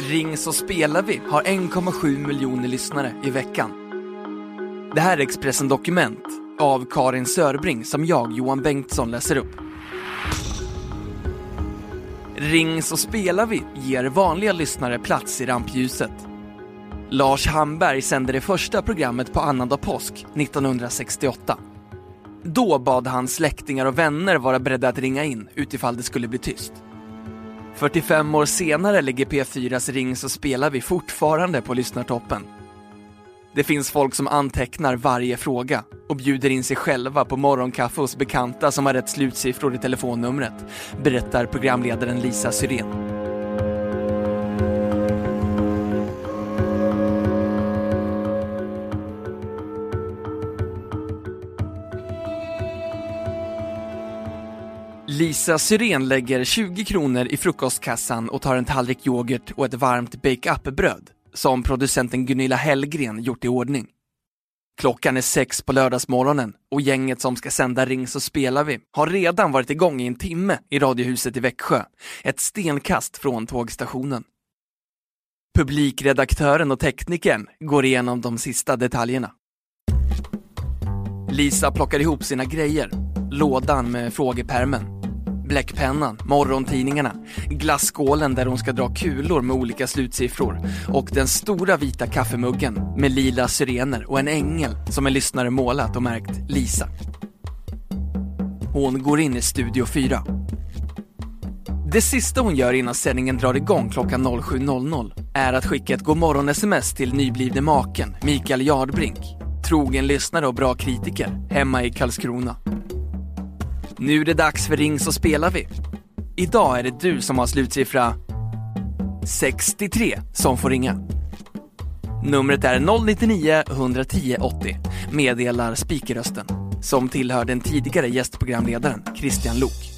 Ring så spelar vi har 1,7 miljoner lyssnare i veckan. Det här är Expressen Dokument av Karin Sörbring som jag, Johan Bengtsson, läser upp. Ring så spelar vi ger vanliga lyssnare plats i rampljuset. Lars Hamberg sände det första programmet på annandag påsk 1968. Då bad han släktingar och vänner vara beredda att ringa in utifall det skulle bli tyst. 45 år senare ligger P4s Ring så spelar vi fortfarande på lyssnartoppen. Det finns folk som antecknar varje fråga och bjuder in sig själva på morgonkaffe hos bekanta som har rätt slutsiffror i telefonnumret, berättar programledaren Lisa Syrén. Lisa Syrén lägger 20 kronor i frukostkassan och tar en tallrik yoghurt och ett varmt bake-up-bröd som producenten Gunilla Hellgren gjort i ordning. Klockan är sex på lördagsmorgonen och gänget som ska sända Ring så spelar vi har redan varit igång i en timme i Radiohuset i Växjö, ett stenkast från tågstationen. Publikredaktören och teknikern går igenom de sista detaljerna. Lisa plockar ihop sina grejer, lådan med frågepärmen bläckpennan, morgontidningarna, glasskålen där hon ska dra kulor med olika slutsiffror och den stora vita kaffemuggen med lila syrener och en ängel som en lyssnare målat och märkt Lisa. Hon går in i Studio 4. Det sista hon gör innan sändningen drar igång klockan 07.00 är att skicka ett godmorgon-sms till nyblivne maken Mikael Jardbrink, trogen lyssnare och bra kritiker hemma i Karlskrona. Nu är det dags för Ring så spelar vi. Idag är det du som har slutsiffra 63 som får ringa. Numret är 099 110 80, meddelar speakerrösten, som tillhör den tidigare gästprogramledaren Christian Lok.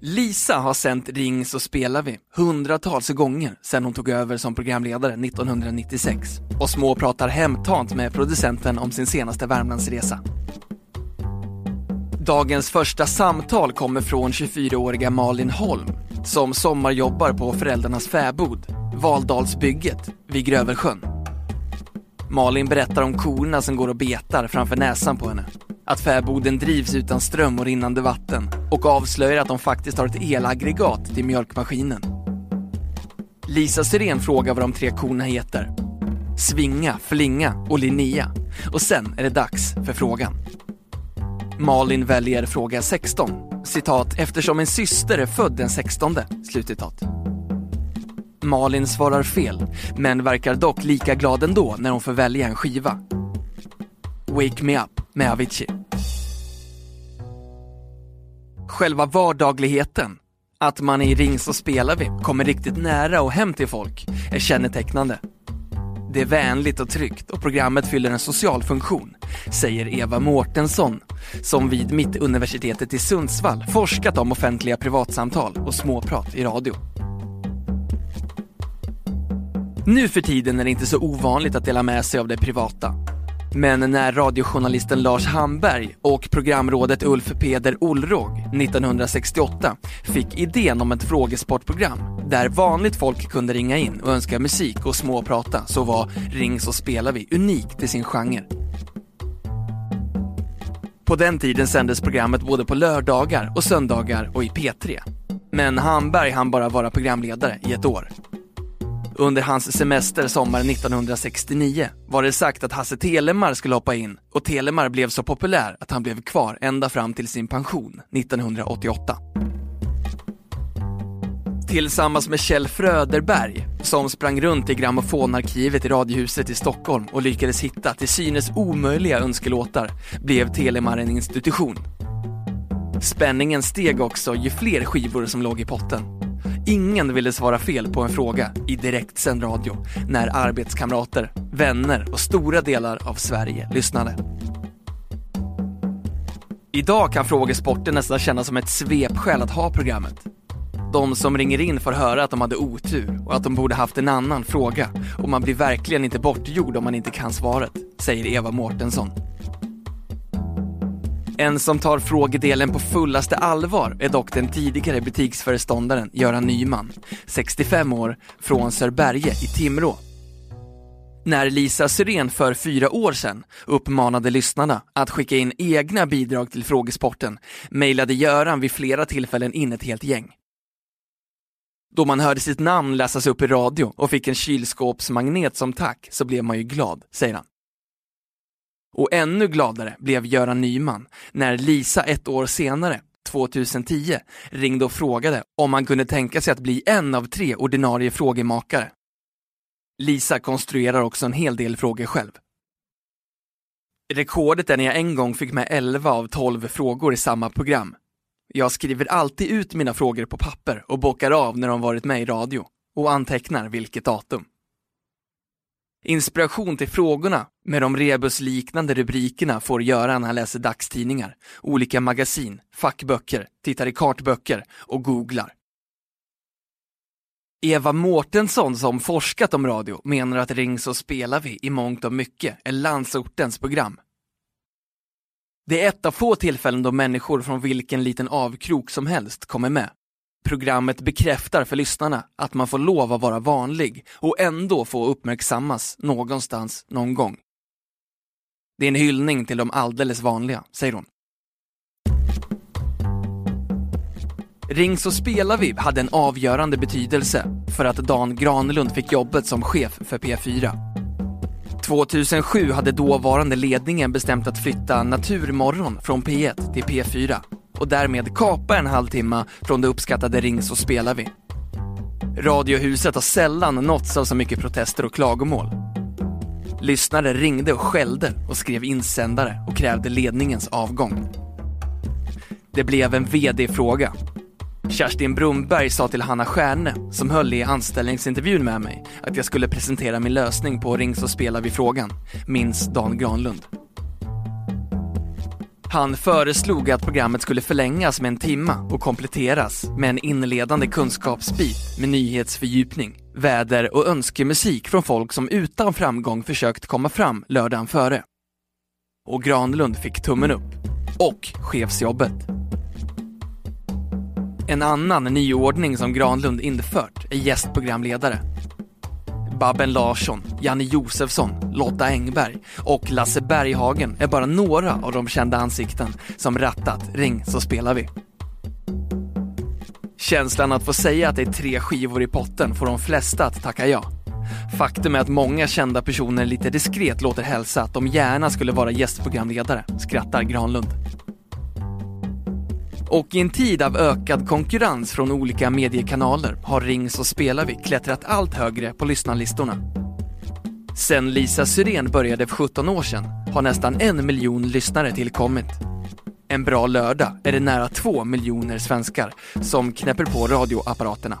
Lisa har sänt Ring så spelar vi hundratals gånger sedan hon tog över som programledare 1996 och småpratar hemtant med producenten om sin senaste Värmlandsresa. Dagens första samtal kommer från 24-åriga Malin Holm som sommarjobbar på föräldrarnas fäbod, Valdalsbygget vid Grövelsjön. Malin berättar om korna som går och betar framför näsan på henne. Att fäboden drivs utan ström och rinnande vatten och avslöjar att de faktiskt har ett elaggregat till mjölkmaskinen. Lisa Syrén frågar vad de tre korna heter. Svinga, Flinga och Linnea. Och sen är det dags för frågan. Malin väljer fråga 16. Citat, eftersom en syster är född den 16. Slutcitat. Malin svarar fel, men verkar dock lika glad ändå när hon får välja en skiva. Wake Me Up med Avicii. Själva vardagligheten, att man i Ring så spelar vi kommer riktigt nära och hem till folk, är kännetecknande. Det är vänligt och tryggt och programmet fyller en social funktion, säger Eva Mårtensson, som vid Mittuniversitetet i Sundsvall forskat om offentliga privatsamtal och småprat i radio. Nu för tiden är det inte så ovanligt att dela med sig av det privata. Men när radiojournalisten Lars Hamberg och programrådet Ulf Peder Olrog 1968 fick idén om ett frågesportprogram där vanligt folk kunde ringa in och önska musik och småprata så var Ring så spelar vi unikt i sin genre. På den tiden sändes programmet både på lördagar och söndagar och i P3. Men Hamberg hann bara vara programledare i ett år. Under hans semester sommaren 1969 var det sagt att Hasse Telemar skulle hoppa in och Telemar blev så populär att han blev kvar ända fram till sin pension 1988. Tillsammans med Kjell Fröderberg, som sprang runt i grammofonarkivet i Radiohuset i Stockholm och lyckades hitta till synes omöjliga önskelåtar, blev Telemar en institution. Spänningen steg också ju fler skivor som låg i potten. Ingen ville svara fel på en fråga i direktsänd radio när arbetskamrater, vänner och stora delar av Sverige lyssnade. Idag kan frågesporten nästan kännas som ett svepskäl att ha programmet. De som ringer in får höra att de hade otur och att de borde haft en annan fråga och man blir verkligen inte bortgjord om man inte kan svaret, säger Eva Mårtensson. En som tar frågedelen på fullaste allvar är dock den tidigare butiksföreståndaren Göran Nyman, 65 år, från Sörberge i Timrå. När Lisa Syrén för fyra år sedan uppmanade lyssnarna att skicka in egna bidrag till frågesporten mejlade Göran vid flera tillfällen in ett helt gäng. Då man hörde sitt namn läsas upp i radio och fick en kylskåpsmagnet som tack så blev man ju glad, säger han. Och ännu gladare blev Göran Nyman när Lisa ett år senare, 2010, ringde och frågade om han kunde tänka sig att bli en av tre ordinarie frågemakare. Lisa konstruerar också en hel del frågor själv. Rekordet är när jag en gång fick med 11 av 12 frågor i samma program. Jag skriver alltid ut mina frågor på papper och bockar av när de varit med i radio och antecknar vilket datum. Inspiration till frågorna med de rebusliknande rubrikerna får Göran när han läser dagstidningar, olika magasin, fackböcker, tittar i kartböcker och googlar. Eva Mårtensson som forskat om radio menar att Ring så spelar vi i mångt och mycket är landsortens program. Det är ett av få tillfällen då människor från vilken liten avkrok som helst kommer med. Programmet bekräftar för lyssnarna att man får lov att vara vanlig och ändå få uppmärksammas någonstans någon gång. Det är en hyllning till de alldeles vanliga, säger hon. Ring så spelar vi hade en avgörande betydelse för att Dan Granlund fick jobbet som chef för P4. 2007 hade dåvarande ledningen bestämt att flytta Naturmorgon från P1 till P4 och därmed kapa en halvtimme från det uppskattade Ring så spelar vi. Radiohuset har sällan nåtts av så mycket protester och klagomål. Lyssnare ringde och skällde och skrev insändare och krävde ledningens avgång. Det blev en VD-fråga. Kerstin Brumberg sa till Hanna Stjärne, som höll i anställningsintervjun med mig, att jag skulle presentera min lösning på Ring så spelar vi frågan, minns Dan Granlund. Han föreslog att programmet skulle förlängas med en timma och kompletteras med en inledande kunskapsbit med nyhetsfördjupning, väder och önskemusik från folk som utan framgång försökt komma fram lördagen före. Och Granlund fick tummen upp. Och chefsjobbet. En annan nyordning som Granlund infört är gästprogramledare. Babben Larsson, Janne Josefsson, Lotta Engberg och Lasse Berghagen är bara några av de kända ansikten som rattat Ring så spelar vi. Känslan att få säga att det är tre skivor i potten får de flesta att tacka ja. Faktum är att många kända personer lite diskret låter hälsa att de gärna skulle vara gästprogramledare, skrattar Granlund. Och i en tid av ökad konkurrens från olika mediekanaler har Ring så spelar vi klättrat allt högre på lyssnarlistorna. Sen Lisa Syrén började för 17 år sedan har nästan en miljon lyssnare tillkommit. En bra lördag är det nära två miljoner svenskar som knäpper på radioapparaterna.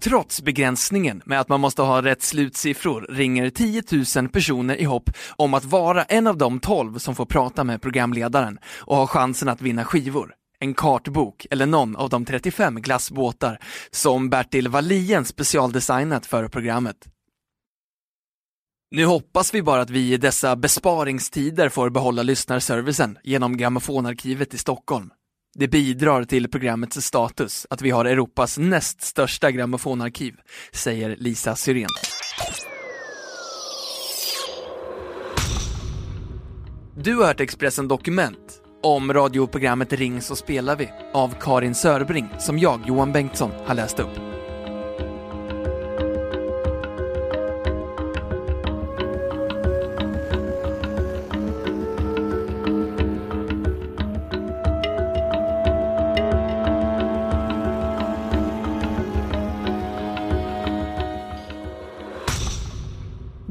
Trots begränsningen med att man måste ha rätt slutsiffror ringer 10 000 personer i hopp om att vara en av de 12 som får prata med programledaren och ha chansen att vinna skivor, en kartbok eller någon av de 35 glassbåtar som Bertil Wallien specialdesignat för programmet. Nu hoppas vi bara att vi i dessa besparingstider får behålla lyssnarservicen genom grammofonarkivet i Stockholm. Det bidrar till programmets status att vi har Europas näst största grammofonarkiv, säger Lisa Syrén. Du har hört Expressen Dokument om radioprogrammet Ring så spelar vi av Karin Sörbring som jag, Johan Bengtsson, har läst upp.